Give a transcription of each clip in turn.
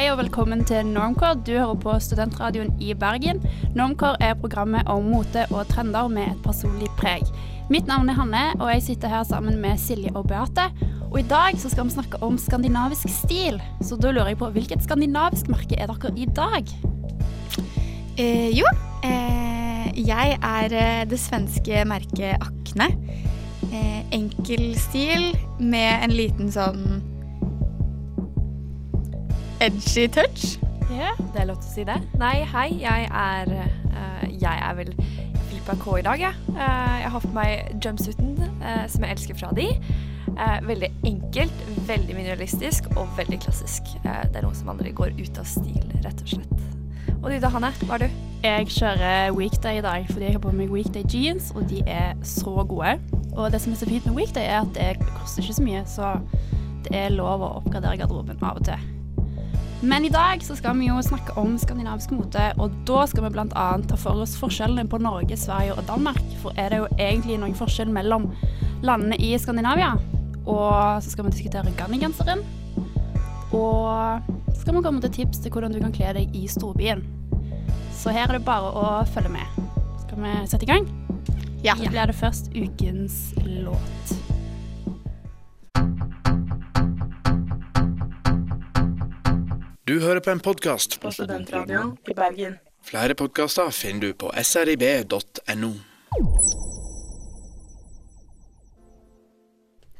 Hei og velkommen til Normcore. Du hører på Studentradioen i Bergen. Normcore er programmet om mote og trender med et personlig preg. Mitt navn er Hanne, og jeg sitter her sammen med Silje og Beate. Og i dag så skal vi snakke om skandinavisk stil. Så da lurer jeg på, hvilket skandinavisk merke er dere i dag? Eh, jo, eh, jeg er eh, det svenske merket Akne. Eh, enkel stil med en liten sånn edgy touch. Ja, det er lov til å si det. Nei, hei, jeg er uh, Jeg er vel Filippa K i dag, jeg. Eh, jeg har på meg jumpsuiten, uh, som jeg elsker fra de. Veldig enkelt, veldig minimalistisk og veldig klassisk. Det er noe som aldri går ut av stil, rett og slett. Og du da, Hanne? Hva er du? Jeg kjører weekday i dag fordi jeg har på meg weekday jeans, og de er så gode. Og det som er så fint med weekday, er at det koster ikke så mye, så det er lov å oppgradere garderoben av og til. Men i dag så skal vi jo snakke om skandinavisk mote, og da skal vi bl.a. ta for oss forskjellene på Norge, Sverige og Danmark. For er det jo egentlig noen forskjell mellom landene i Skandinavia? Og så skal vi diskutere Ganni-genseren. Og så skal vi komme til tips til hvordan du kan kle deg i storbyen. Så her er det bare å følge med. Skal vi sette i gang? Ja. Så blir det først ukens låt. Du hører på en podkast på Studentradioen i Bergen. Flere podkaster finner du på srib.no.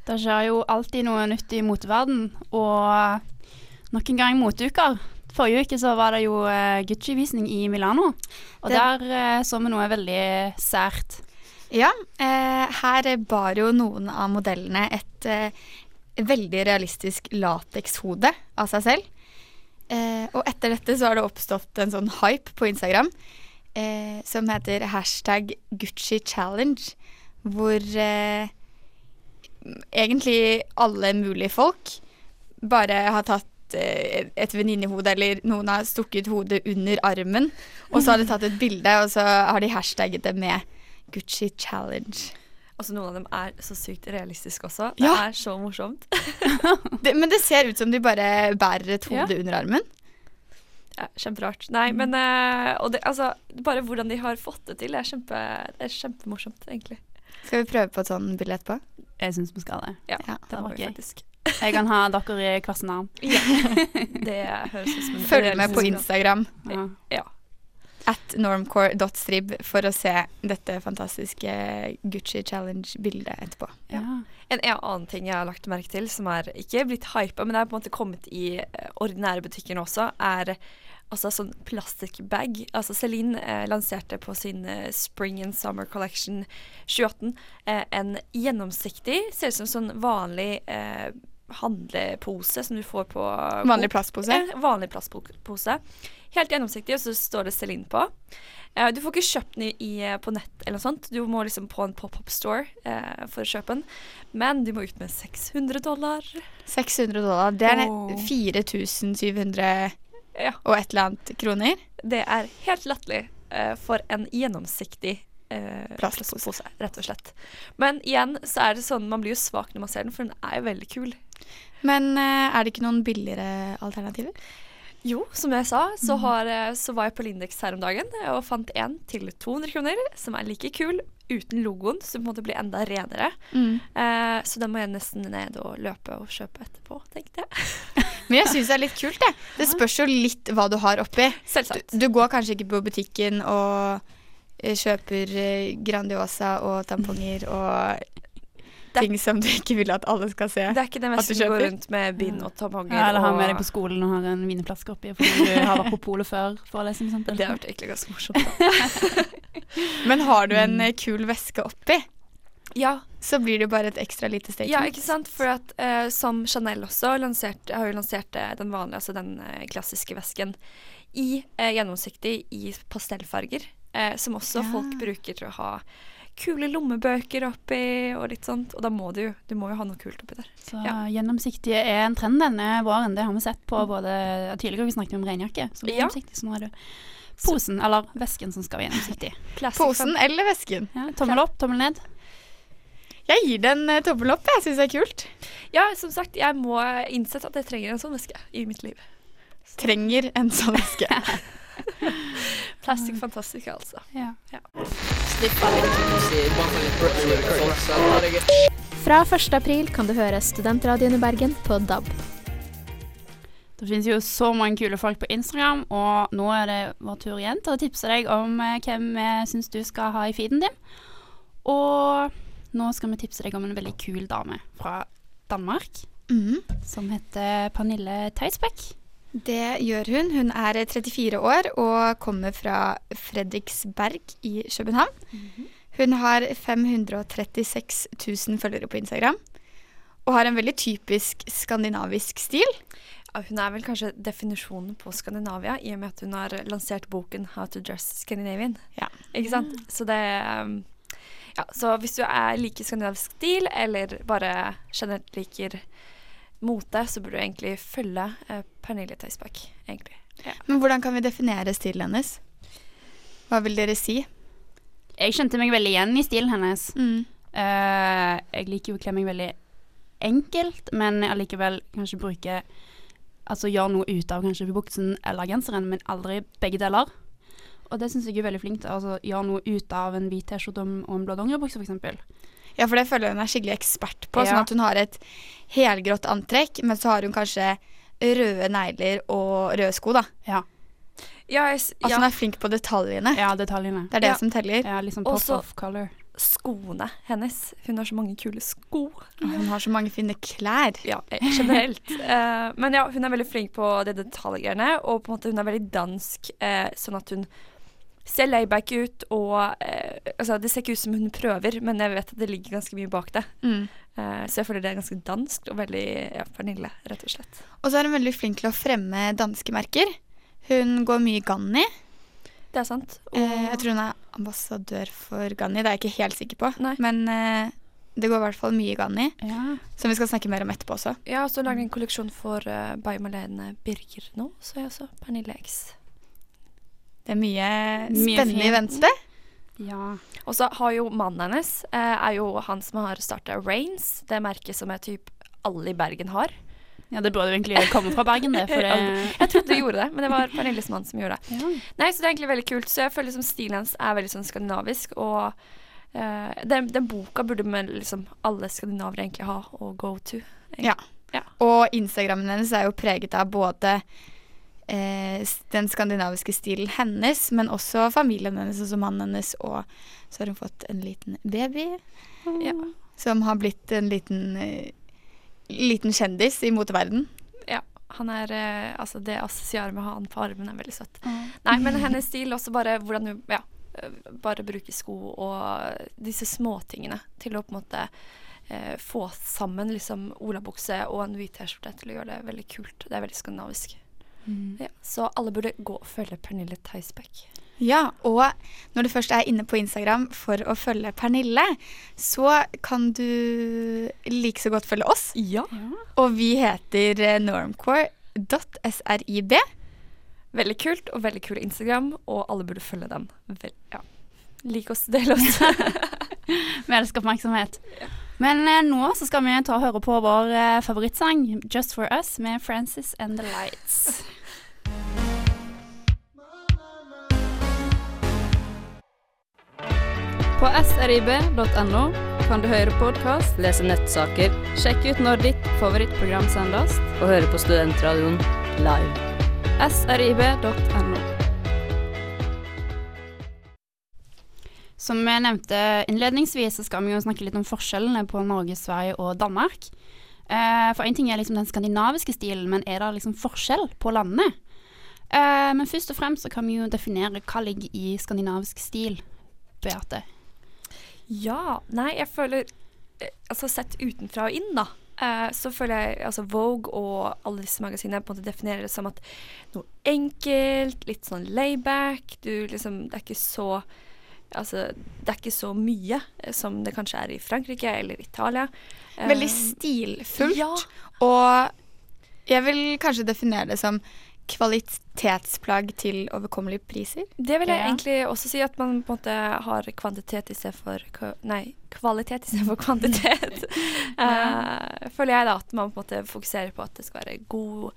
Det skjer jo alltid noe nytt i moteverden, og nok en gang moteuker. Forrige uke så var det jo eh, Gucci-visning i Milano, og Det- der eh, så vi noe veldig sært. Ja, eh, her bar jo noen av modellene et eh, veldig realistisk latekshode av seg selv. Eh, og etter dette så har det oppstått en sånn hype på Instagram eh, som heter hashtag Gucci Challenge, hvor eh, egentlig alle mulige folk bare har tatt eh, et venninnehode, eller noen har stukket hodet under armen, og så har de tatt et bilde, og så har de hashtagget det med Gucci Challenge. Altså, noen av dem er så sykt realistiske også. Det Ja. er så morsomt. Det, men det ser ut som de bare bærer et hode Ja. under armen. Ja, kjemperart. Nei, men eh, Og det, altså, bare hvordan de har fått det til, er, kjempe, det er kjempemorsomt, egentlig. Skal vi prøve på et sånn bilde etterpå? Jeg syns vi skal det. Ja, Ja, det var gøy. faktisk. Jeg kan ha dere i hver sin arm. Det høres ut som en Følg med på Instagram Ja. Ja. At normcore.strib for å se dette fantastiske Gucci Challenge-bildet etterpå. Ja. En en annen ting jeg har lagt merke til, som er ikke blitt hypa, men er på en måte kommet i eh, ordinære butikker nå også, er altså sånn plastikkbag. Altså Celine eh, lanserte på sin eh, Spring and Summer Collection 2018 eh, en gjennomsiktig, ser ut som sånn vanlig eh, handlepose som du får på Vanlig plastpose. Vanlig plastpose. Helt gjennomsiktig, og så står det Celine på. Eh, du får ikke kjøpt den i, på nett eller noe sånt. Du må liksom på en pop-up store eh, for å kjøpe den. Men du må ut med 600 dollar. 600 dollar. Det er oh. 4700 Ja. og et eller annet kroner. Det er helt latterlig eh, for en gjennomsiktig eh, plastpose, rett og slett. Men igjen så er det sånn, man blir jo svak når man ser den, for den er jo veldig kul. Men eh, er det ikke noen billigere alternativer? Jo, som jeg sa, så, har, eh, så var jeg på Lindex her om dagen og fant en til 200 kroner, som er like kul, uten logoen, som på en måte blir enda renere. Eh, så da må jeg nesten ned og løpe og kjøpe etterpå, tenkte jeg. Men jeg syns det er litt kult, det. Det spørs jo litt hva du har oppi. Selvsagt. Du går kanskje ikke på butikken og eh, kjøper eh, Grandiosa og tamponger og Det- ting som du ikke vil at alle skal se. Det er ikke det meste du som går rundt med bind og tamponger. Ja, eller ha med deg på skolen og ha en vinflaske oppi fordi du har vært på polet før forelesning. å lese. Det har vært egentlig ganske morsomt. Da. Men har du en eh, kul veske oppi, Ja, så blir det jo bare et ekstra lite statement. ja, ikke sant? For at uh, som Chanel også lansert, har jo lansert eh, den vanlige, altså den uh, klassiske vesken i uh, gjennomsiktig i pastellfarger. Eh, som også Ja. folk bruker til å ha kule lommebøker oppi og litt sånt. Og da må du jo du må jo ha noe kult oppi der. Så Ja. gjennomsiktige er en trend denne våren. Det har vi sett på både Tidligere vi snakket om regnjakke, som er gjennomsiktig. Så nå er det posen, eller vesken, som skal være gjennomsiktig. Posen eller vesken? Ja, tommel opp, tommel ned. Jeg gir den en eh, tommel opp. Jeg syns det er kult. Ja, som sagt, jeg må innsette at jeg trenger en sånn veske i mitt liv. trenger en sånn eske. Plastic Fantastica, altså. Ja. Fra 1. april kan du høre Studentradioen i Bergen på DAB. Det finnes jo så mange kule folk på Instagram, og nå er det vår tur igjen til å tipse deg om eh, hvem vi syns du skal ha i feeden din. Og nå skal vi tipse deg om en veldig kul dame fra Danmark Mhm. som heter Pernille Theisbæk. Det gjør hun. Hun er 34 år og kommer fra Fredriksberg i København. Hun har 536 000 følgere på Instagram. Og har en veldig typisk skandinavisk stil. Hun er vel kanskje definisjonen på Skandinavia, i og med at hun har lansert boken 'How to Dress Scandinavian'. Ja. Ikke sant? Så det um, Ja, så hvis du er liker skandinavisk stil, eller bare generelt liker mote, så burde du egentlig følge eh, Pernille Tøysbakk. egentlig. Ja. Men hvordan kan vi definere stilen hennes? Hva vil dere si? Jeg kjente meg veldig igjen i stilen hennes. Mm. Uh, jeg liker jo å kle meg veldig enkelt, men allikevel kanskje bruke Altså gjøre noe ut av kanskje buksen eller genseren, men aldri begge deler. Og det syns jeg er veldig flink til. Altså gjøre noe ut av en hvit T-skjorte og en blå dongeribukse, f.eks. Ja, for det føler jeg hun er skikkelig ekspert på. Ja. Sånn at hun har et helgrått antrekk, men så har hun kanskje røde negler og røde sko, da. Ja. Ja, jeg, Altså hun er flink på detaljene. ja, detaljene. Det er det Ja. som teller. Ja, liksom pop Også- of color. skoene hennes. Hun har så mange kule sko. Og Hun har så mange fine klær. Ja, eh, generelt. Eh, men ja, hun er veldig flink på de detaljgreiene, og på en måte hun er veldig dansk, eh, sånn at hun ser layback ut, og eh, altså, det ser ikke ut som hun prøver, men jeg vet at det ligger ganske mye bak det. Mm. Eh, så jeg føler det er ganske dansk og veldig ja, Pernille, rett og slett. Og så er hun veldig flink til å fremme danske merker. Hun går mye Ganni. Det er sant. Og, Eh, jeg tror hun er ambassadør for Ganni, det er jeg ikke helt sikker på. Nei. Men eh, det går i hvert fall mye Ganni, Ja. som vi skal snakke mer om etterpå også. Ja, så lager en kolleksjon for uh, Bay Malene Birger nå, så jeg også Pernille X. Det er mye, Mye spennende i vente. ja. Og så har jo mannen hennes, eh, er jo han som har starta Rains, det merket som er typ alle i Bergen har. Ja, det burde jo egentlig komme fra Bergen, det. For det Jeg trodde du gjorde det, men det var Pernilles mann som gjorde det. ja. Nei, så det er egentlig veldig kult. Så jeg føler liksom stilen hennes er veldig sånn skandinavisk, og eh, den, den boka burde med liksom alle skandinavere egentlig ha og go to. Ja. Og Instagrammen hennes er jo preget av både den skandinaviske stilen hennes, men også familien hennes, altså mannen hennes, og så har hun fått en liten baby Ja. som har blitt en liten, eh, liten kjendis i moteverden. ja. Han er eh, Altså, det assosierer med han på armen er veldig søtt. Nei, men hennes stil, også bare hvordan hun ja, eh, bare bruker sko og disse småtingene til å på en måte eh, få sammen liksom olabukse og en hvit T-skjorte til å gjøre det veldig kult. Det er veldig skandinavisk. Ja, så alle burde gå og følge Pernille Theisbæk. Ja, og når du først er inne på Instagram for å følge Pernille, så kan du like så godt følge oss. Ja. Og vi heter eh, normcore.srib. Veldig kult og veldig kul Instagram, og alle burde følge den. Vel, ja. Lik oss, del oss. Vi elsker oppmerksomhet. Men eh, nå så skal vi ta og høre på vår eh, favorittsang, 'Just For Us', med Francis and the Lights. På srib.no kan du høre podkast, Lese nettsaker sjekke ut når ditt favorittprogram sendes. og høre på Studentradioen live. srib.no. Som jeg nevnte innledningsvis, så skal vi jo snakke litt om forskjellene på Norge, Sverige og Danmark. Eh, for én ting er liksom den skandinaviske stilen, men er det liksom forskjell på landene? Eh, men først og fremst så kan vi jo definere hva ligger i skandinavisk stil, Beate. Ja. Nei, jeg føler eh, Altså sett utenfra og inn, da. eh, så føler jeg altså Vogue og alle disse magasinene på en måte definerer det som at noe enkelt, litt sånn layback. Du liksom Det er ikke så Altså, det er ikke så mye eh, som det kanskje er i Frankrike eller Italia. Veldig Eh, stilfullt. Ja. Og jeg vil kanskje definere det som kvalitetsplagg til overkommelige priser. Det vil jeg Ja. egentlig også si, at man på en måte har kvantitet i stedet for k- Nei, kvalitet i stedet for kvantitet. Eh, føler jeg da at man på en måte fokuserer på at det skal være god,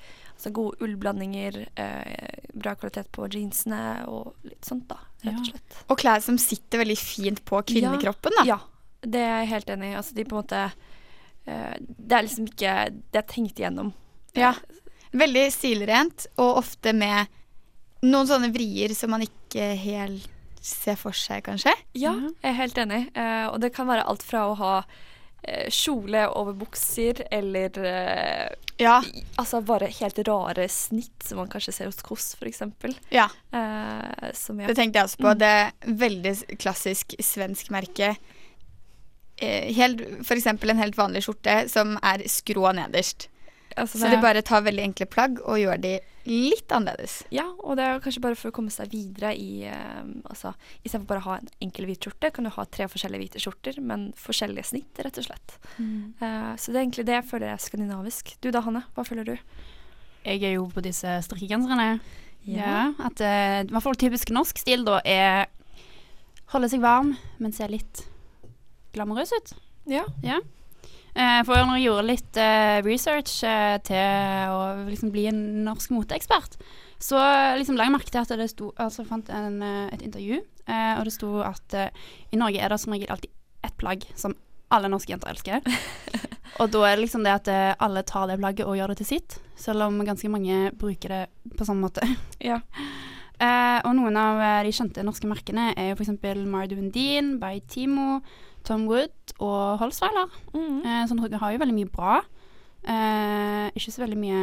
altså gode ullblandinger, eh, bra kvalitet på jeansene og litt sånt, da, rett og Ja. slett. Og klær som sitter veldig fint på kvinnekroppen, da. Ja, det er jeg helt enig i. Altså, de på en måte eh, Det er liksom ikke Det er tenkt igjennom. Ja. Veldig stilrent, og ofte med noen sånne vrier som man ikke helt ser for seg, kanskje. Ja, jeg er helt enig. Eh, og det kan være alt fra å ha kjole over bukser, eller eh, Ja. altså bare helt rare snitt som man kanskje ser hos Kåss, f.eks. ja. Eh, som jeg Det tenkte jeg også på. Mm. Det er veldig klassisk svensk merke. Eh, helt, for eksempel en helt vanlig skjorte som er skrå nederst. Altså, Så de bare tar veldig enkle plagg og gjør de litt annerledes. Ja, og det er kanskje bare for å komme seg videre i um, altså, Istedenfor bare å ha en enkel hvit skjorte, kan du ha tre forskjellige hvite skjorter, men forskjellige snitt, rett og slett. Eh, så det er egentlig det jeg føler er skandinavisk. Du da, Hanne? Hva føler du? Jeg er jo på disse strikkegenserne. Ja. At eh, i hvert fall typisk norsk stil da er holde seg varm, men se litt glamorøs ut. Ja. Eh, for når jeg gjorde litt eh, research eh, til å liksom bli en norsk moteekspert, så liksom la jeg merke til at det sto Altså fant en, eh, et intervju, eh, og det sto at eh, i Norge er det som regel alltid ett plagg som alle norske jenter elsker. og da er det liksom det at eh, alle tar det plagget og gjør det til sitt, selv om ganske mange bruker det på samme måte. Ja. Uh, og noen av eh, de kjente norske merkene er jo f.eks. Mardu Dean, by Timo, Tom Wood og Holzweiler. Mm. Eh, så Norge har jo veldig mye bra. Eh, ikke så veldig mye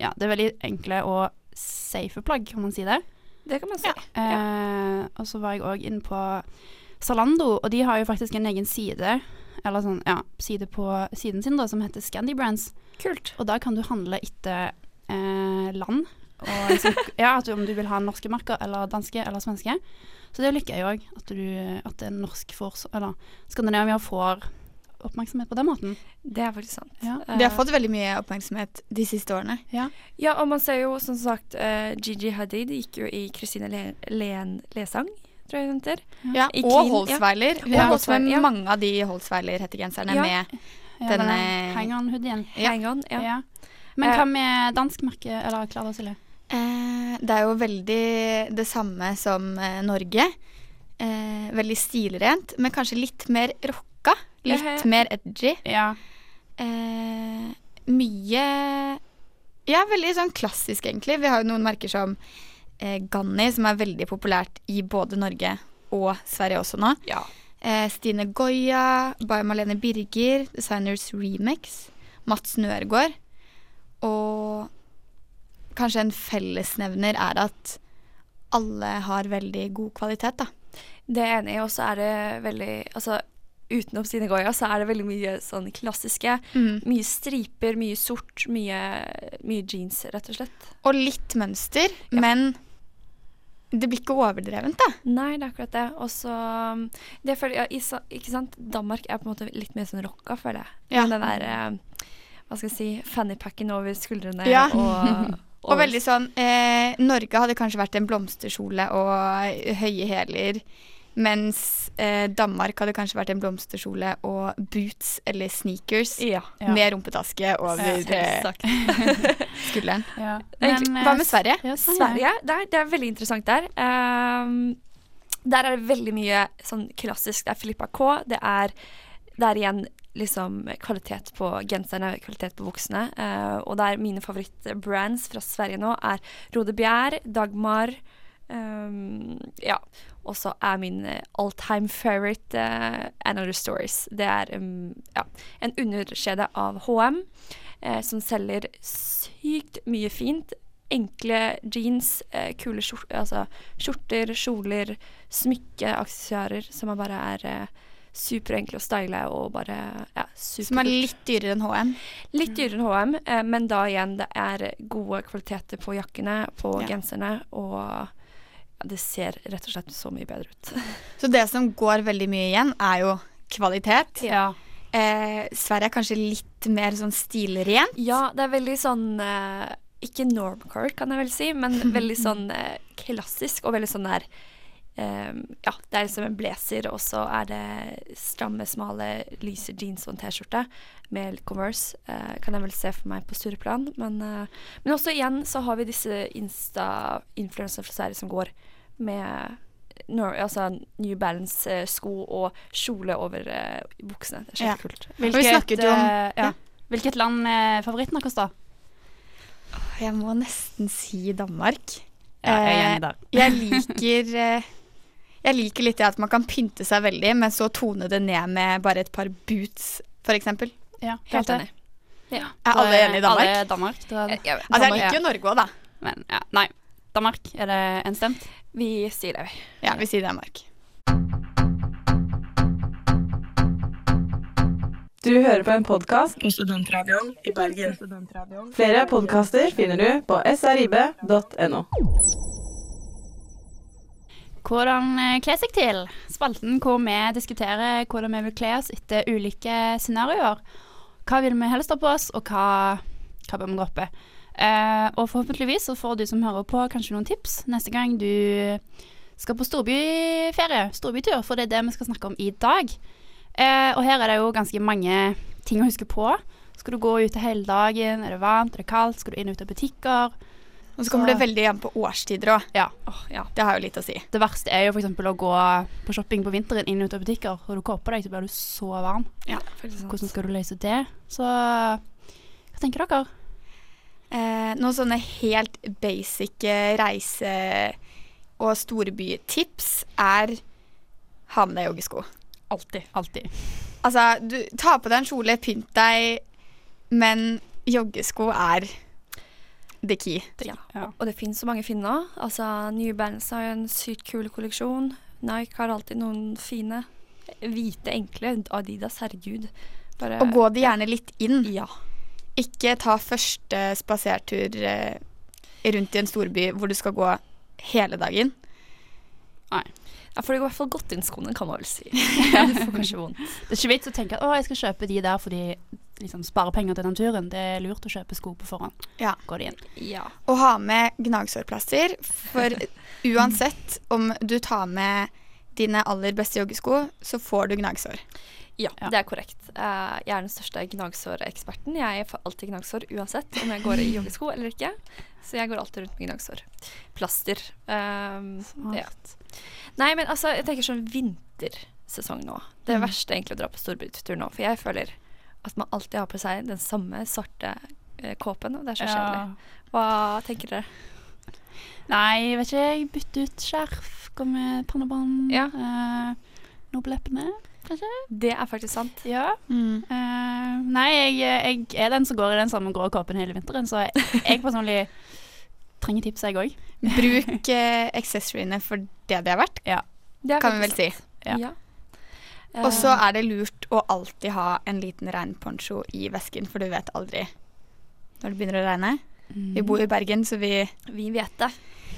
Ja, det er veldig enkle og safe plagg, kan man si det. Det kan man si. Eh, og så var jeg òg inne på Zalando, og de har jo faktisk en egen side, eller sånn, ja, side på siden sin, da, som heter Scandi Brands. Kult. Og da kan du handle etter eh, land. Og liksom, ja, at du, om du vil ha norske merker, eller danske, eller svenske. Så det liker jeg òg, at, du- at en norsk får, eller Skandinavia får oppmerksomhet på den måten. Det er faktisk sant. Ja. Eh, De har fått veldig mye oppmerksomhet de siste årene. Ja. Ja, og man ser jo som sagt uh, Gigi Hadid gikk jo i Christine Le Len Lesang, tror jeg hun heter. Ja, I og Holsweiler. Hun Ja, har gått med ja. mange av de Holsweiler-hettegenserne Ja. med Ja, Den, den eh, hang-on-hoodien. Ja. Hang on. Ja. Ja. Men Eh, hva med dansk merke, eller Klara Silje? Eh, det er jo veldig det samme som eh, Norge. Eh, veldig stilrent, men kanskje litt mer rocka. Litt mer edgy. Ja. Eh, mye Ja, veldig sånn klassisk, egentlig. Vi har jo noen merker som Ganni, som er veldig populært i både Norge og Sverige også nå. Ja. Eh, Stine Goya, By Malene Birger, Designers Remix, Mats Nøregård. Og kanskje en fellesnevner er at alle har veldig god kvalitet, da. Det er jeg enig i, og så er det veldig Altså utenom sine Goya, så er det veldig mye sånn klassiske. Mye striper, mye sort, mye, mye jeans, rett og slett. Og litt mønster, Ja. men det blir ikke overdrevent, da. Nei, det er akkurat det. Og så um, Det føler jeg ja, Ikke sant? Danmark er på en måte litt mer sånn rocka, føler jeg. Ja. Den der eh, Hva skal jeg si Fannypacken over skuldrene Ja. og, Og veldig sånn eh, Norge hadde kanskje vært en blomsterkjole og høye hæler. Mens eh, Danmark hadde kanskje vært en blomsterkjole og boots eller sneakers Ja. Ja. med rumpetaske over Ja, eh, skulderen. Ja. Men, Hva eh, med Sverige? Ja, Sverige. der, det er veldig interessant der. Um, der er det veldig mye sånn klassisk. Det er Filippa K. Det er, det er igjen liksom kvalitet på genserne, kvalitet på buksene. Uh, og der mine favorittbrands fra Sverige nå er Rode Bjer, Dagmar um, Ja. Og så er min eh, all time favorite uh, Another Stories. Det er um, ja, en underskjede av HM uh, som selger sykt mye fint enkle jeans, uh, kule skjort, altså, skjorter, kjoler, smykke, aksessoarer som bare er eh, superenkle å style og bare ja, super Som er litt dyrere enn HM. Litt dyrere enn HM, eh, men da igjen, det er gode kvaliteter på jakkene, på Ja. genserne, og ja, det ser rett og slett så mye bedre ut. Så det som går veldig mye igjen, er jo kvalitet. Ja. Eh, Sverige er kanskje litt mer sånn stilrent. Ja, det er veldig sånn eh, ikke normcore, kan jeg vel si, men veldig sånn eh, klassisk og veldig sånn der Ja, det er liksom en blazer, og så er det stramme, smale, lyse jeans og en T-skjorte med Converse. Eh, kan jeg vel se for meg på Stureplan. Men, eh, men også igjen så har vi disse Insta-influencere fra Sverige som går med Nor altså New Balance-sko og kjole over eh, buksene. Det er Ja. kult vi snakket jo om- eh, ja. ja. Hvilket land er favoritten deres, da? Jeg må nesten si Danmark. Ja, jeg er Eh. Jeg liker eh, Jeg liker litt det at man kan pynte seg veldig, men så tone det ned med bare et par boots, f.eks. Ja, Helt enig. Er alle enige i Danmark? Alle Danmark. Da, Eh, ja, Altså, jeg liker jo Norge òg, da. Men ja, nei. Danmark, er det enstemt? Vi sier det, vi. Ja, vi sier Danmark. Du hører på en podkast På Studentradioen i Bergen. Flere podkaster finner du på srib.no. Hvordan kles kle seg til? Spalten hvor vi diskuterer hvordan vi vil kle oss etter ulike scenarioer. Hva vil vi helst ha på oss, og hva, hva bør vi droppe? Uh, og forhåpentligvis så får du som hører på, kanskje noen tips neste gang du skal på storbyferie, storbytur, for det er det vi skal snakke om i dag. Uh, og her er det jo ganske mange ting å huske på. Skal du gå ute hele dagen? Er det varmt? Er det kaldt? Skal du inn og ut av butikker? Og så kommer det veldig igjen på årstider òg. Ja. Oh, ja. Det har jo litt å si. Det verste er jo f.eks. å gå på shopping på vinteren inn og ut av butikker, og du kåper deg, så blir du så varm. ja. Hvordan skal du løse det? Så hva tenker dere? Eh, noen sånne helt basic eh, reise- og storbytips er ha med deg joggesko. Alltid. Alltid. Altså, du ta på deg en kjole, pynt deg, men joggesko er the key. Ja. Ja. Og det finnes så mange fine nå. Altså, New Balance har jo en sykt kul kolleksjon. Nike har alltid noen fine. Hvite, enkle. Adidas, herregud. Bare Og gå det gjerne litt inn. Ja. Ikke ta første spasertur eh, rundt i en storby hvor du skal gå hele dagen. ja, for det går i hvert fall godt inn skoene, kan man vel si. du får kanskje vondt. Det er ikke vits å tenke at å, jeg skal kjøpe de der fordi liksom spare penger til naturen. Det er lurt å kjøpe sko på forhånd. Ja. Går det inn. Ja. Og ha med gnagsårplaster, for uansett om du tar med dine aller beste joggesko, så får du gnagsår. Ja, Ja. det er korrekt. Uh, jeg er den største gnagsåreksperten. Jeg får alltid gnagsår uansett om jeg går i joggesko eller ikke. Så jeg går alltid rundt med gnagsår. Plaster. Um, ja. Nei, men altså, jeg tenker sånn vintersesong nå. Det er verste egentlig å dra på storbytur nå. For jeg føler at man alltid har på seg den samme svarte eh, kåpen, og det er så kjedelig. Hva tenker dere? Nei, jeg vet ikke. Jeg bytter ut skjerf, går med pannebånd, Ja. eh, noe på leppene. Kanskje? Det er faktisk sant. Ja. Eh, nei, jeg, jeg er den som går i den samme grå kåpen hele vinteren, så jeg, jeg personlig trenger tips, jeg òg. Bruk eh, accessoryene for det det er verdt, Det er kan vi vel si. Ja. Ja. Og så Eh, er det lurt å alltid ha en liten regnponcho i vesken, for du vet aldri når det begynner å regne. Vi bor i Bergen, så vi, vi vet det.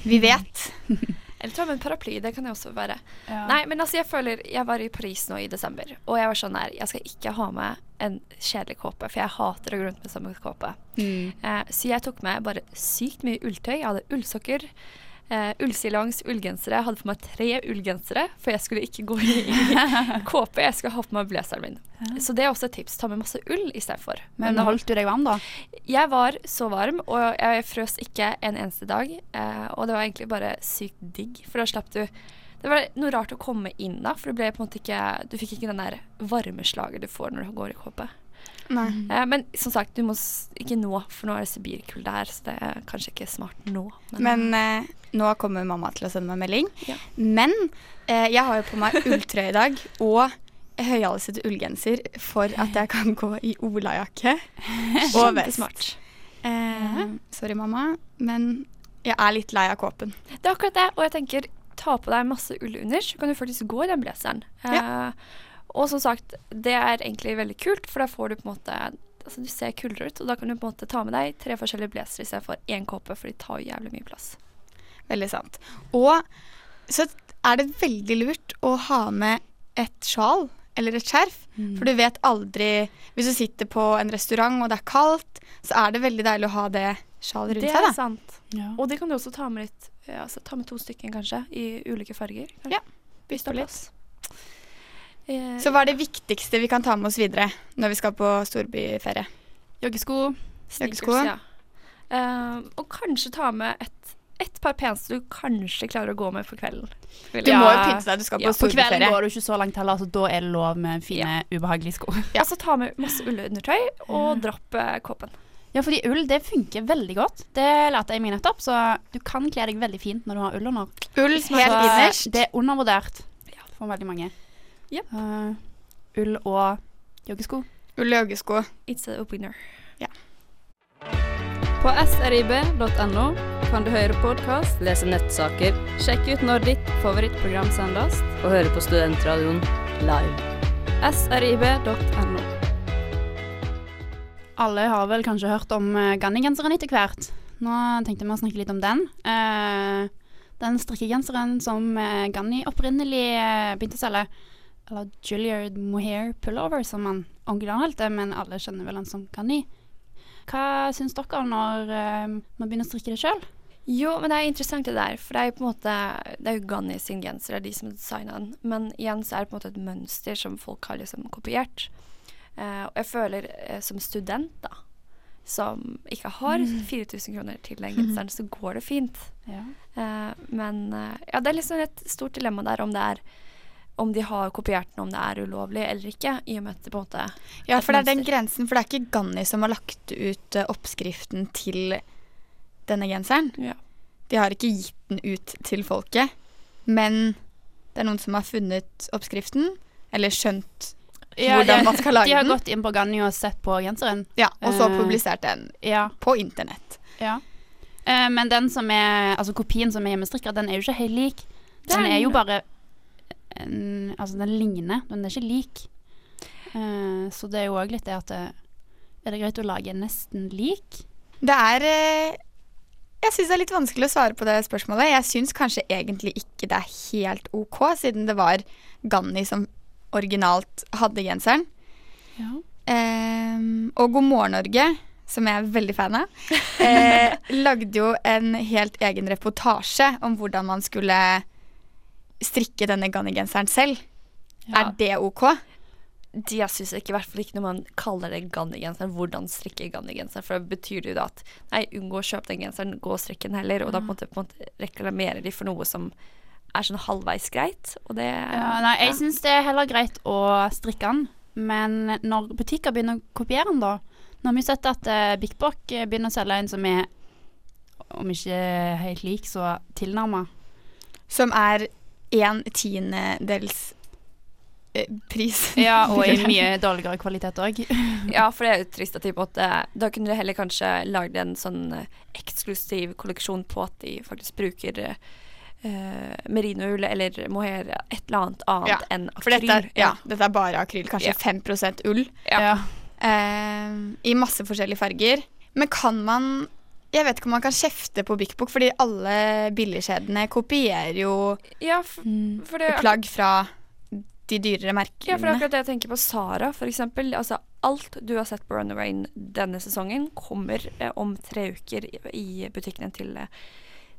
vi vet. Eller ta med en paraply, det kan det også være. Ja. Nei, men altså, jeg føler Jeg var i Paris nå i desember, og jeg var sånn her Jeg skal ikke ha med en kjedelig kåpe, for jeg hater å gå rundt med samme kåpe. Eh, så jeg tok med bare sykt mye ulltøy. Jeg hadde ullsokker, eh, ullstillongs, ullgensere. Hadde på meg tre ullgensere, for jeg skulle ikke gå i, i kåpe. Jeg skulle ha på meg blazeren min. Så det er også et tips. Ta med masse ull istedenfor. Men Men holdt du deg varm, da? jeg var så varm, og jeg frøs ikke en eneste dag. Eh, og det var egentlig bare sykt digg, for da slapp du Det var noe rart å komme inn da, for du ble på en måte ikke Du fikk ikke den der varmeslaget du får når du går i kåpe. Nei. Eh, men som sagt, du må s ikke nå, for nå er det Sibirkulde her, så det er kanskje ikke smart nå. Men eh, nå kommer mamma til å sende meg melding. Ja. Men eh, jeg har jo på meg ulltrøye i dag og høyhalset ullgenser for at jeg kan gå i olajakke og vest. Eh, sorry, mamma, men jeg er litt lei av kåpen. Det er akkurat det, og jeg tenker ta på deg masse ull under, så kan du faktisk gå i den blazeren. Eh, og som sagt, det er egentlig veldig kult, for da får du på en måte Altså, du ser kulere ut, og da kan du på en måte ta med deg tre forskjellige blazere istedenfor én kåpe, for de tar jo jævlig mye plass. Veldig sant. Og så er det veldig lurt å ha med et sjal eller et skjerf. For du vet aldri Hvis du sitter på en restaurant og det er kaldt, så er det veldig deilig å ha det sjal rundt Det er seg, sant. Ja. Og det kan du også ta med litt ja, altså, Ta med to stykker, kanskje, i ulike farger. kanskje. Ja, det er litt. Eh, Så hva er det viktigste vi kan ta med oss videre når vi skal på storbyferie? Joggesko. sneakers, joggesko. Ja. Uh, og kanskje ta med et, et par peneste du kanskje klarer å gå med for kvelden. Du må jo pynte deg, du skal Ja, storbyferie. På kvelden går du ikke så langt heller, så da er det lov med fine, ubehagelige sko. Ja. Altså ta med masse ullundertøy og dropp eh, kåpen. Ja, fordi ull det funker veldig godt. Det lærte jeg meg nettopp, så du kan kle deg veldig fint når du har ull under. Ull helt innerst. Det er undervurdert for veldig mange. Yep. Uh, ull og joggesko. Ull og joggesko. It's a winner. På srib.no kan du høre podkast, Lese nettsaker sjekke ut når ditt favorittprogram sendes. og høre på Studentradioen live. srib.no. Alle har vel kanskje hørt om uh, Ganni-genseren etter hvert. Nå tenkte vi å snakke litt om den. Uh, den strikkegenseren som Ganni opprinnelig eh, begynte å selge. Eller Juilliard Mohair Pullover, som han originalt det, men alle kjenner vel han som Kani. Hva syns dere når uh, man begynner å strikke det sjøl? Jo, men det er interessant det der, for det er jo på en måte Det er jo Ghani sin genser, det er de som designa den. Men igjen så er det på en måte et mønster som folk har liksom kopiert. Eh, og jeg føler eh, som student, da, som ikke har 4000 kroner til den genseren, så går det fint. Ja. Eh, men eh, ja, det er liksom et stort dilemma der om det er om de har kopiert den, om det er ulovlig eller ikke. I og med at det på en måte Ja, for det er den grensen, for det er ikke Ganni som har lagt ut eh, oppskriften til denne genseren. Ja. De har ikke gitt den ut til folket, men det er noen som har funnet oppskriften, eller skjønt hvordan man skal lage den. De har den. gått inn på Ganni og sett på genseren. Ja, og så Eh, publisert den Ja. på internett. Ja. Uh, men den som er, altså kopien som er hjemmestrikka, den er jo ikke helt lik. Den er jo bare en, Altså, den ligner, den er ikke lik. Uh, så det er jo òg litt det at det, Er det greit å lage nesten lik? Det er eh, Jeg syns det er litt vanskelig å svare på det spørsmålet. Jeg syns kanskje egentlig ikke det er helt OK, siden det var Ganni som originalt hadde genseren. Ja. Um, og God morgen Norge, som jeg er veldig fan av, eh, lagde jo en helt egen reportasje om hvordan man skulle strikke denne Ganni-genseren selv. Er det OK? de jeg syns ikke, i hvert fall ikke når man kaller det Ganni-genseren, hvordan strikke Ganni-genseren. For det betyr jo da at nei, unngå å kjøpe den genseren, gå og strikke den heller. Og da på en måte, på en måte reklamerer de for noe som er sånn halvveis greit. Og det Ja, nei, jeg syns det er heller greit å strikke den, men når butikker begynner å kopiere den, da Nå har vi sett at uh, Big Bock begynner å selge en som er, om ikke helt lik, så tilnærma. Som er en tiendedels eh, pris. Ja, og i mye dårligere kvalitet òg. Ja, for det er jo trist at de på Da kunne de heller kanskje lagd en sånn eh, eksklusiv kolleksjon på at de faktisk bruker uh, merinoull eller mohair, et eller annet annet Ja, enn For dette er, akryl. ja, dette er bare akryl. Kanskje Ja. 5 ull. Ja. Uh, I masse forskjellige farger. Men kan man Jeg vet ikke om man kan kjefte på Bik Bok, fordi alle billigkjedene kopierer jo Ja, for det plagg fra de dyrere merkene. Ja, for akkurat det jeg tenker på Sara, for eksempel. Altså, alt du har sett på Runaway denne sesongen, kommer eh, om tre uker i, i butikkene til, eh,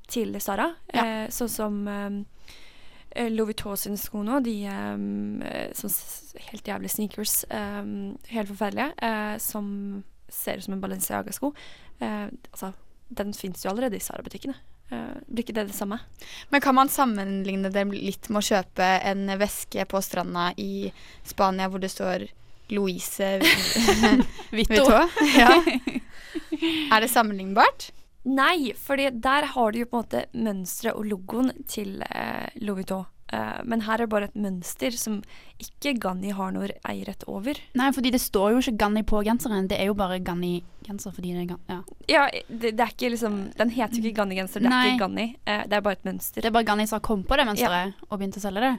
til Sara. Eh, sånn som eh, Louis Vuitton sine sko nå, de eh, sånn helt jævlige sneakers, eh, helt forferdelige, eh, som ser ut som en Balenciaga-sko. Eh, altså, den fins jo allerede i Sara-butikkene. Eh, blir ikke det det samme? Men kan man sammenligne det litt med å kjøpe en veske på stranda i Spania hvor det står Louise Vitto. Vuitton? Ja. Er det sammenlignbart? Nei, fordi der har du jo på en måte mønsteret og logoen til eh, Louis Vuitton. Eh, men her er det bare et mønster som ikke Ganni har noe eierrett over. Nei, fordi det står jo ikke Ganni på genseren. Det er jo bare Ganni-genser fordi det er Ganni. Ja. Ja, det, det er ikke liksom Den heter jo ikke Ganni-genser, det er ikke Ganni. Uh, det er bare et mønster. Det er bare Ganni som har kommet på det mønsteret og begynt å selge det.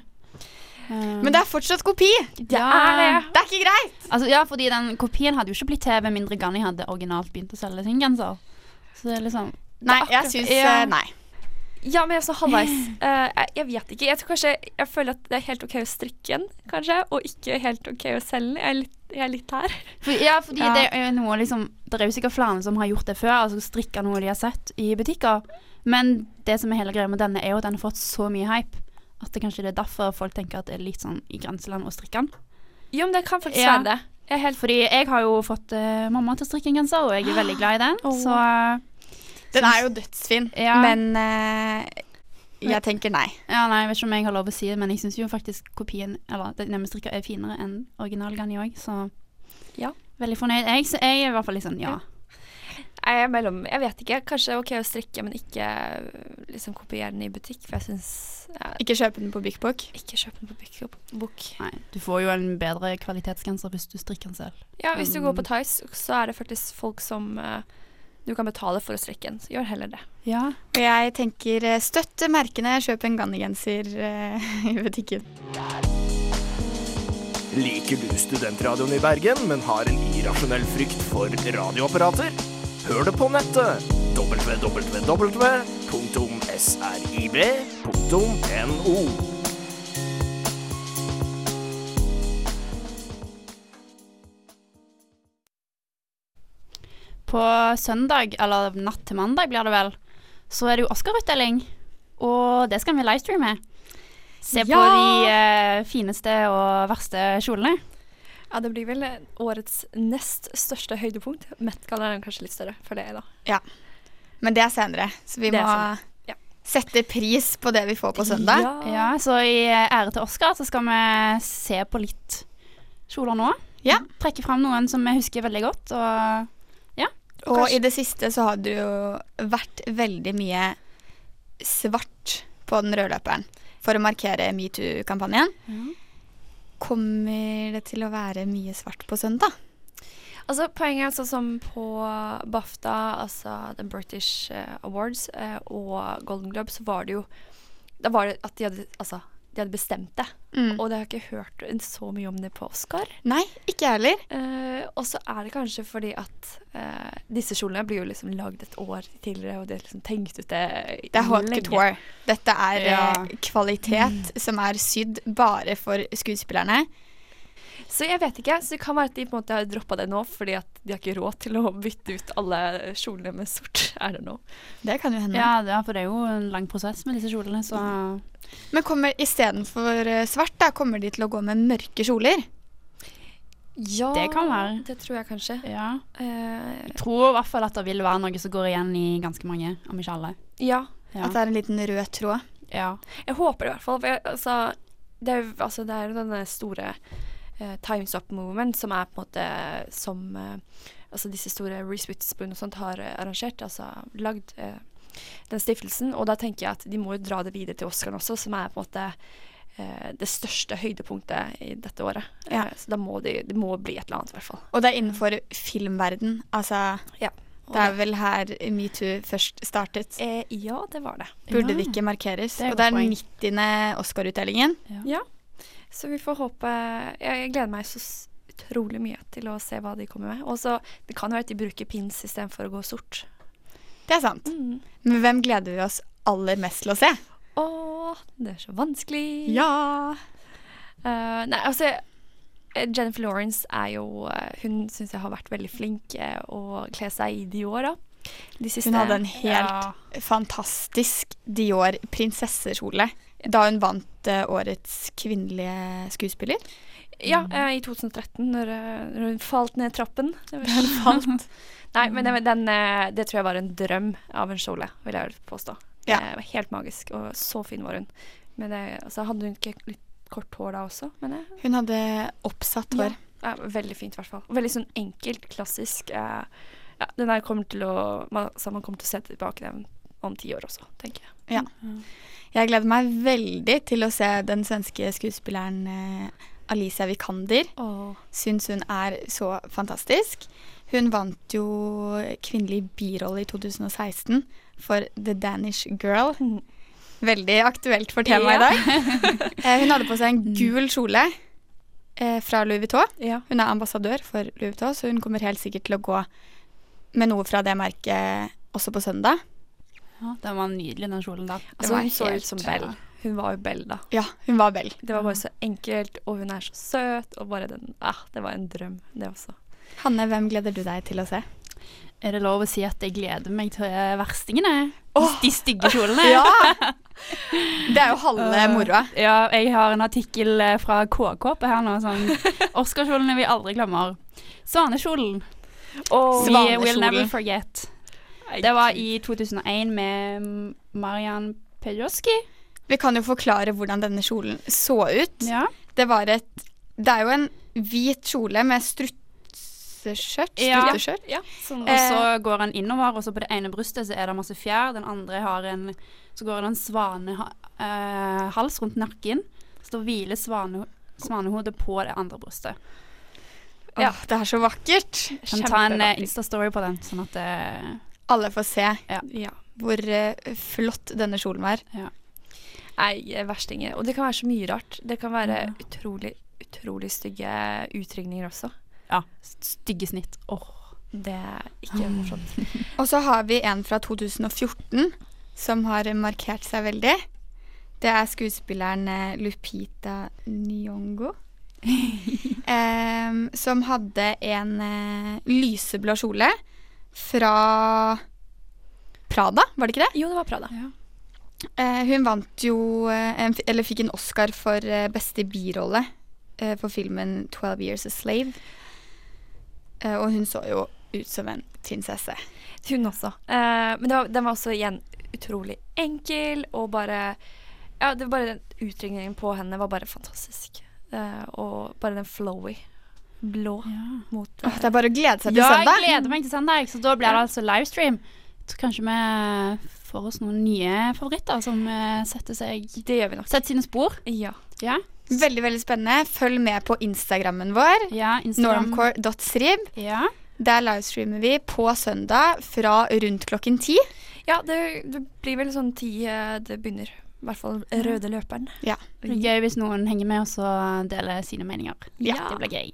Men det er fortsatt kopi! Det er det! Det er ikke greit! Altså, ja, fordi den kopien hadde jo ikke blitt til med mindre Ganni hadde originalt begynt å selge sin genser. Så det er liksom Nei, jeg syns ja. eh, Nei. Ja, men jeg er sånn halvveis. Uh, jeg, jeg vet ikke. Jeg tror kanskje Jeg føler at det er helt OK å strikke den, kanskje, og ikke helt OK å selge den. Jeg er litt, jeg er litt her. For, ja, fordi Ja. det er jo noe liksom Det er jo sikkert flere som har gjort det før, altså strikka noe de har sett i butikker. Men det som er hele greia med denne, er jo at den har fått så mye hype at det kanskje det er derfor folk tenker at det er litt sånn i grenseland å strikke den. Jo, men det kan faktisk Ja. være det. Jeg er helt Fordi jeg har jo fått uh, mamma til å strikke en genser, og jeg er veldig glad i den. Oh. Så Den er jo dødsfin, Ja. men uh, jeg tenker nei. ja, nei, jeg vet ikke om jeg har lov å si det, men jeg syns jo faktisk kopien, eller den jeg er finere enn originalgarni òg, så Ja. Veldig fornøyd. Jeg, så jeg er i hvert fall litt sånn ja. Jeg er mellom Jeg vet ikke. Kanskje OK å strikke, men ikke øh, liksom kopiere den i butikk. For jeg syns ja, Ikke kjøpe den på Bik Bok. Ikke kjøpe den på Bik Bok. Nei, du får jo en bedre kvalitetsgenser hvis du strikker den selv. Ja, hvis du går på Mm. Tice, så er det faktisk folk som øh, du kan betale for å strekke en. Så gjør heller det. Ja. Og jeg tenker eh, støtte merkene, kjøp en Ganni-genser eh, i butikken. Liker du studentradioen i Bergen, men har en irrasjonell frykt for radioapparater? Hør det på nettet! www.srib.no På søndag, eller natt til mandag blir det vel, så er det jo Oscar-utdeling. Og det skal vi livestreame. Se på Ja! de eh, fineste og verste kjolene. Ja, det blir vel øh, årets nest største høydepunkt. Met-gallaen er kanskje litt større for det, da. Ja. Men det er senere, så vi Det må ja. sette pris på det vi får på søndag. Ja, så i ære til Oscar så skal vi se på litt kjoler nå. Ja. Trekke fram noen som vi husker veldig godt. Og Og i det siste så har det jo vært veldig mye svart på den røde løperen for å markere metoo-kampanjen. Kommer det til å være mye svart på søndag? Altså, poenget er sånn som på BAFTA, altså The British eh, Awards, eh, og Golden Globe, så var det jo Da var det at de hadde, altså, de hadde bestemt det. Mm. Og det har jeg ikke hørt så mye om det på Oscar. Nei, ikke jeg heller. Eh, og så er det kanskje fordi at uh, disse kjolene blir jo liksom lagd et år tidligere, og det er liksom tenkt ut det Det er haute couture. Dette er Ja. kvalitet kvalitet som er sydd bare for skuespillerne. Så jeg vet ikke. Så det kan være at de på en måte har droppa det nå fordi at de har ikke råd til å bytte ut alle kjolene med sort. Er det know. Det kan jo hende. ja, det er, for det er jo en lang prosess med disse kjolene, så Men kommer istedenfor eh, svart, da kommer de til å gå med mørke kjoler? Ja, Det kan være. Det tror jeg kanskje. ja. Eh, Jeg tror i hvert fall at det vil være noe som går igjen i ganske mange, om ikke alle. ja. Ja. At det er en liten rød tråd? ja. Jeg håper det i hvert fall. For jeg, altså, det er jo altså, denne store uh, Times Up Movement som er på en måte som uh, altså disse store Reece Witherspoon og sånt har uh, arrangert, altså lagd den stiftelsen. Og da tenker jeg at de må jo dra det videre til Oscar også, som er på en måte det største høydepunktet i dette året. Ja. Eh, så da må det, det må bli et eller annet, i hvert fall. Og det er innenfor filmverden. Altså, ja. det er vel her metoo først startet. eh, ja, det var det. Burde Ja. det ikke markeres? Det og det er den 90. Oscar-utdelingen. Ja. Så vi får håpe Jeg, gleder meg så utrolig mye til å se hva de kommer med. Og så Det kan jo være at de bruker pins istedenfor å gå sort. Det er sant. Mm. Men hvem gleder vi oss aller mest til å se? Å, det er så vanskelig. Ja! Uh, nei, altså eh, Jennifer Lawrence er jo eh, Hun syns jeg har vært veldig flink å kle seg i Dior, da. De siste Hun hadde en helt Ja. fantastisk Dior prinsessekjole da hun vant uh, årets kvinnelige skuespiller. Ja, uh, i 2013, når, når hun falt ned trappen. Hun falt. Nei, men den, den, det tror jeg var en drøm av en kjole, vil jeg påstå. Ja. Det var helt magisk, og så fin var hun. Men det, altså, hadde hun ikke litt kort hår da også? Men det, Hun hadde oppsatt hår. ja, veldig fint i hvert fall. Veldig sånn enkelt, klassisk. Eh, ja, den der kommer til å man, så man kommer til å se tilbake den om ti år også, tenker jeg. Ja. Jeg gleder meg veldig til å se den svenske skuespilleren eh, Alicia Vikander. Syns hun er så fantastisk. Hun vant jo kvinnelig birolle i 2016 for The Danish Girl. Veldig aktuelt for temaet i dag. Eh, hun hadde på seg en gul kjole eh, fra Louis Vuitton. Ja. Hun er ambassadør for Louis Vuitton, så hun kommer helt sikkert til å gå med noe fra det merket også på søndag. Ja, den var nydelig, den kjolen da. Altså, hun så ut som Bell. Hun var jo Bell, da. Ja, hun var Bell. Det var bare så enkelt, og hun er så søt, og bare den ah, Det var en drøm, det også. Hanne, hvem gleder du deg til å se? Er det lov å si at jeg gleder meg til verstingene? De stygge kjolene? Ja! Det er jo halve moroa. Ja, jeg har en artikkel eh, fra KK på her nå. Sånn, Oscarkjolene vi aldri glemmer. Svanekjolen. Oh, We will never forget. Det var i 2001 med Marian Pejoski. Vi kan jo forklare hvordan denne kjolen så ut. Ja. Det var et Det er jo en hvit kjole med strutseskjørt. Ja. Strutteskjørt. Ja, sånn. Og så går han innover, og så på det ene brystet så er det masse fjær. Den andre har en Så går det en svanehals rundt nakken. Så da hviler svane, svanehodet på det andre brystet. Ja, det er så vakkert. Kan ta en eh, Insta-story på den, sånn at det Alle får se Ja. hvor uh, flott denne kjolen var. Nei, verstinger. Og det kan være så mye rart. Det kan være Ja. utrolig, utrolig stygge utringninger også. Ja, stygge snitt. Åh. Det er ikke morsomt. Og så har vi en fra 2014 som har markert seg veldig. Det er skuespilleren eh, Lupita Nyong'o. Em, som hadde en eh, lyseblå kjole fra Prada, var det ikke det? Jo, det var Prada. Eh, hun vant jo eh, en, Eller fikk en Oscar for eh, beste birolle eh, for filmen 'Twelve Years a Slave'. Eh, og hun så jo ut som en prinsesse. Hun også. Eh, men det var, den var også igjen utrolig enkel, og bare Ja, det var bare den utringningen på henne var bare fantastisk. Eh, og bare den flowy blå mot Åh, det er bare å glede seg til Ja, jeg gleder meg til søndag, så da blir det altså livestream. Så kanskje vi får oss noen nye favoritter som setter seg Det gjør vi nok. Setter sine spor. Ja. Ja. Veldig veldig spennende. Følg med på Instagrammen vår. ja Instagram. Normcore.srib. Ja. Der livestreamer vi på søndag fra rundt klokken ti. Ja, det, det blir vel sånn ti eh, det begynner. I hvert fall røde løperen. Ja. Det blir gøy hvis noen henger med og deler sine meninger. Ja. Det blir gøy.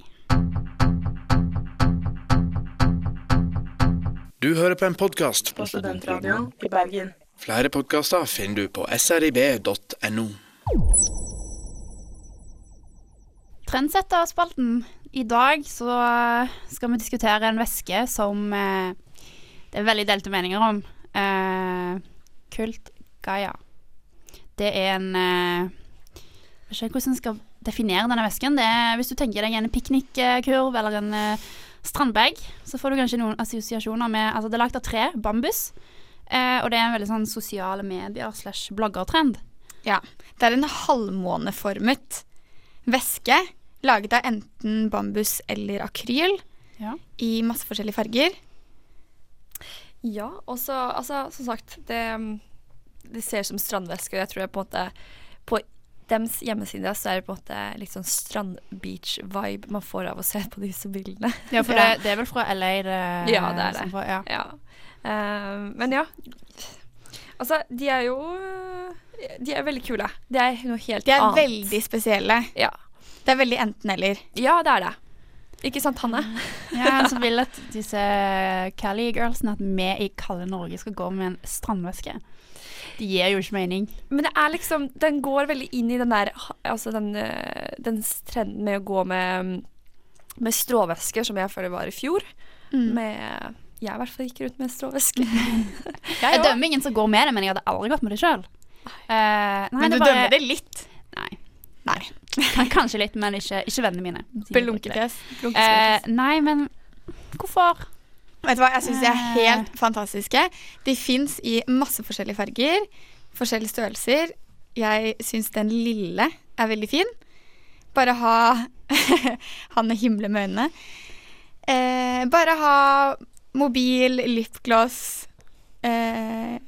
Du hører på en podkast På Studentradioen i Bergen. Flere podkaster finner du på srib.no. Trendsetterspalten. I dag så skal vi diskutere en væske som eh, det er veldig delte meninger om. Eh, Kult Gaia. Det er en eh, Jeg vet ikke hvordan jeg skal definere denne væsken. Hvis du tenker deg en piknikkurv eller en eh, strandbag, så får du kanskje noen assosiasjoner med Altså, det er lagd av tre, bambus, eh, og det er en veldig sånn sosiale medier slash bloggertrend. Ja. Det er en halvmåneformet væske laget av enten bambus eller akryl Ja. i masse forskjellige farger. Ja, og så altså, som sagt det, det ser ut som strandvæske, og jeg tror jeg på en måte På dems hjemmeside så er det på en måte litt sånn strand-beach-vibe man får av å se på disse bildene. Ja, for Det, det er vel fra LA, det Ja, det er det. får- ja. Ja. Uh, men ja. Altså, de er jo De er veldig kule. Det er noe helt annet. De er annet. veldig spesielle. Ja. Det er veldig enten-eller. ja, det er det. Ikke sant, Hanne? Ja, så vil at disse Cali-girlsene at vi i kalde Norge skal gå med en strandvæske. Det gir jo ikke mening. Men det er liksom Den går veldig inn i den der Altså den, eh, den trenden med å gå med Med stråvesker, som jeg føler var i fjor. Mm. Med Jeg i hvert fall gikk rundt med stråvæske. Jeg dømmer ingen som går med det, men jeg hadde aldri gått med det sjøl. Men du dømmer det litt. Nei. Nei. Kanskje litt, men ikke, ikke vennene mine. Belunkefjes. Uh, nei, men hvorfor? Vet du hva, jeg syns de er Eh. helt fantastiske. De fins i masse forskjellige farger, forskjellige størrelser. Jeg syns den lille er veldig fin. Bare ha Han himler med øynene. Eh, bare ha mobil, lipgloss, eh,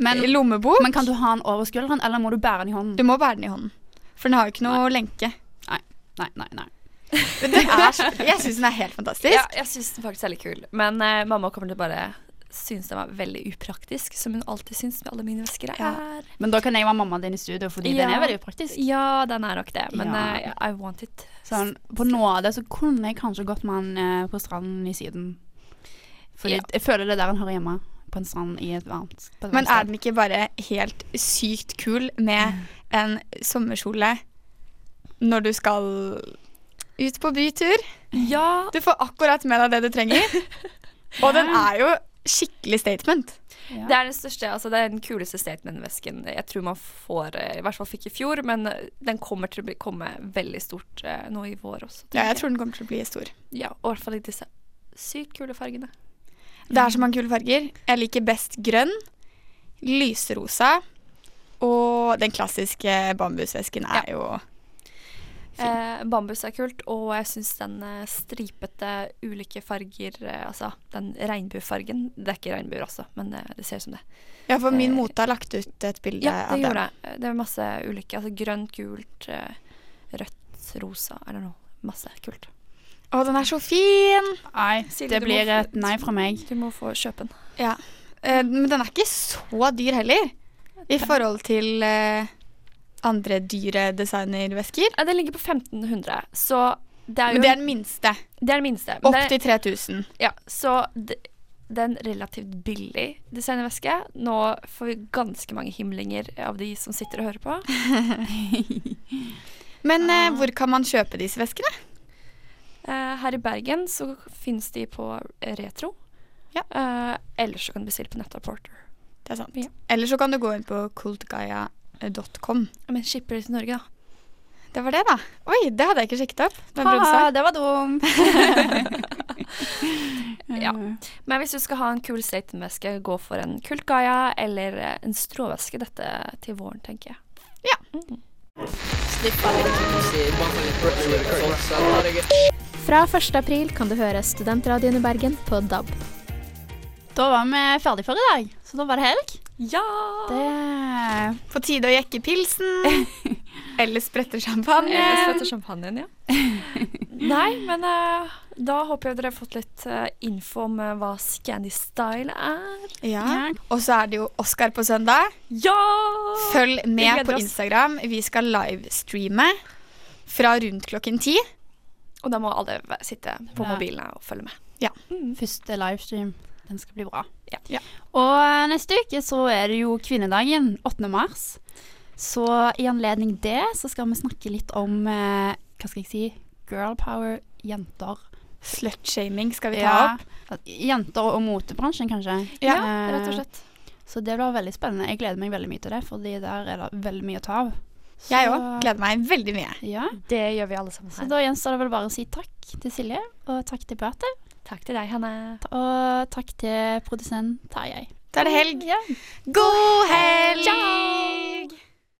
Men, lommebok. men kan du ha den over skulderen, eller må du bære den i hånden? Du må bære den i hånden. For den har jo ikke noe lenke. Nei, nei, nei. Men Den er, jeg syns den er helt fantastisk. Ja, jeg syns den faktisk er litt kul. Men eh, mamma kommer til å bare synes den var veldig upraktisk, som hun alltid syns med alle mine vesker Ja. er. Men da kan jeg være mammaen din i studio, fordi Ja. den er veldig upraktisk. Ja, den er nok det, men Ja. uh, I want it. Sånn, på nåde så kunne jeg kanskje gått med den uh, på stranden i Syden. Fordi Ja. jeg føler det er der den hører hjemme. på en strand i et varmt på et Men er den ikke bare helt sykt kul med en sommerkjole når du skal ut på bytur? Ja. Du får akkurat med deg det du trenger. Og den er jo skikkelig statement. Ja. Det er den største, altså det er den kuleste statement-vesken jeg tror man får, eh, i hvert fall fikk i fjor, men eh, den kommer til å bli, komme veldig stort eh, nå i vår også. Ja, jeg tror den kommer til å bli stor. Ja, og i hvert fall i disse sykt kule fargene. Det er så mange kule farger. Jeg liker best grønn, lyserosa og den klassiske bambusvesken er jo Eh, bambus er kult, og jeg syns den eh, stripete ulike farger, eh, altså den regnbuefargen Det er ikke regnbuer, altså, men eh, det ser ut som det. Ja, for min Eh, mote har lagt ut et bilde Ja, det av gjorde jeg. det. Det er masse ulike. Altså grønt, gult, eh, rødt, rosa eller noe. Masse kult. Å, den er så fin! Nei, Silje, det blir få- et nei fra meg. Du må få kjøpe den. Ja. Eh, men den er ikke så dyr heller. I forhold til eh, andre dyre designervesker. Ja, den ligger på 1500, så det er jo Men det er den minste. det er den minste. Opp det til 3000. Ja, så det, det er en relativt billig designerveske. Nå får vi ganske mange himlinger av de som sitter og hører på. Men eh, hvor kan man kjøpe disse veskene? Eh, her i Bergen så finnes de på Retro. Ja. Eh, ellers så kan du bestille på Nettaporter. Det er sant. Ja. Eller så kan du gå inn på cultgaia.com. Men shipper de til Norge, da. Det var det, da. Oi, det hadde jeg ikke sjekket opp. Ha, det var dumt. Ja. Men hvis du skal ha en kul Staten-veske, gå for en Kult Gaia eller eh, en stråveske dette til våren, tenker jeg. Fra 1. april kan du høre Studentradioen i Bergen på DAB. Da var vi ferdig for i dag, så da var det helg. Ja! Det På tide å jekke pilsen. Eller sprette champagne. Eller sprette champagnen, ja. Nei, men uh, da håper jeg dere har fått litt uh, info om uh, hva Scandi Style er. Ja. Og så er det jo Oscar på søndag. Ja! Følg med på. Instagram. Vi skal livestreame fra rundt klokken ti. Og da må alle sitte på Ja. mobilene og følge med. Ja, første livestream. Den skal bli bra. Ja. Ja. Og eh, neste uke så er det jo kvinnedagen, 8. mars. Så i anledning det så skal vi snakke litt om eh, Hva skal jeg si? Girl power, jenter. Slutshaming skal vi ta Ja, opp. Jenter og motebransjen, kanskje. Ja, Eh, rett og slett. Så det blir veldig spennende. Jeg gleder meg veldig mye til det, fordi der er det veldig mye å ta av. Så- Jeg òg. Gleder meg veldig mye. Ja, Det gjør vi alle sammen så da gjenstår det vel bare å si takk til Silje, og takk til Beate, Takk til deg, Hanne. og takk til produsent Tarjei. Da er det helg. Ja. God helg! Ciao!